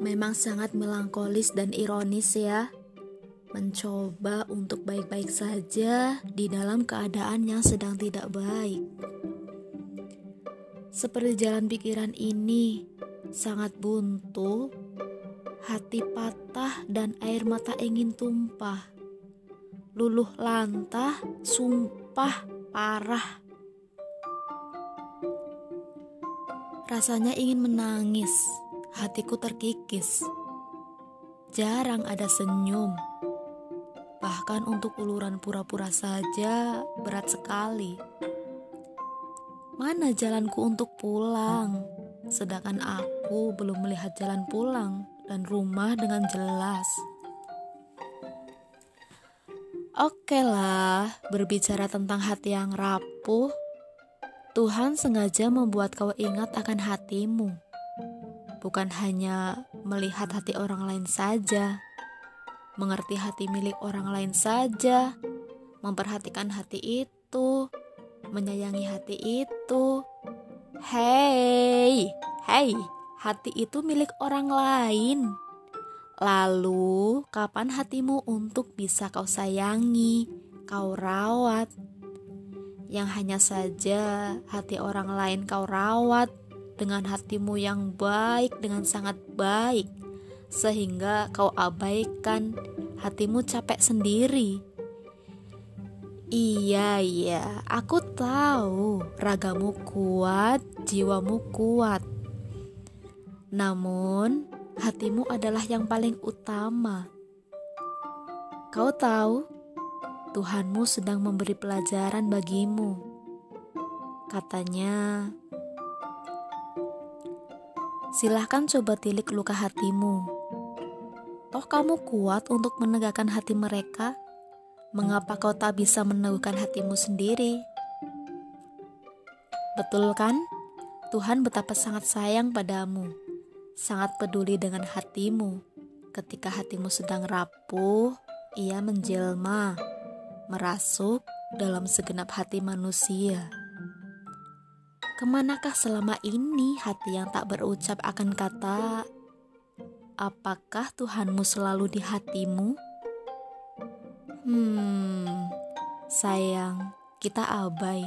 Memang sangat melankolis dan ironis ya. Mencoba untuk baik-baik saja di dalam keadaan yang sedang tidak baik. Seperti jalan pikiran ini sangat buntu, hati patah dan air mata ingin tumpah. Luluh lantah, sumpah parah. Rasanya ingin menangis, hatiku terkikis. Jarang ada senyum. Bahkan untuk uluran pura-pura saja berat sekali. Mana jalanku untuk pulang? Sedangkan aku belum melihat jalan pulang dan rumah dengan jelas. Oke lah, berbicara tentang hati yang rapuh, Tuhan sengaja membuat kau ingat akan hatimu, bukan hanya melihat hati orang lain saja, mengerti hati milik orang lain saja, memperhatikan hati itu, menyayangi hati itu. Hei, hei, hati itu milik orang lain. Lalu, kapan hatimu untuk bisa kau sayangi, kau rawat, yang hanya saja hati orang lain kau rawat dengan hatimu yang baik dengan sangat baik sehingga kau abaikan hatimu capek sendiri. Iya, iya, aku tahu ragamu kuat, jiwamu kuat. Namun, hatimu adalah yang paling utama. Kau tahu, Tuhanmu sedang memberi pelajaran bagimu. Katanya, silahkan coba tilik luka hatimu. Toh kamu kuat untuk menegakkan hati mereka. Mengapa kau tak bisa meneguhkan hatimu sendiri? Betul kan? Tuhan betapa sangat sayang padamu, sangat peduli dengan hatimu. Ketika hatimu sedang rapuh, ia menjelma merasuk dalam segenap hati manusia. Ke manakah selama ini hati yang tak berucap akan kata, apakah Tuhanmu selalu di hatimu? Hmm, sayang, kita abai.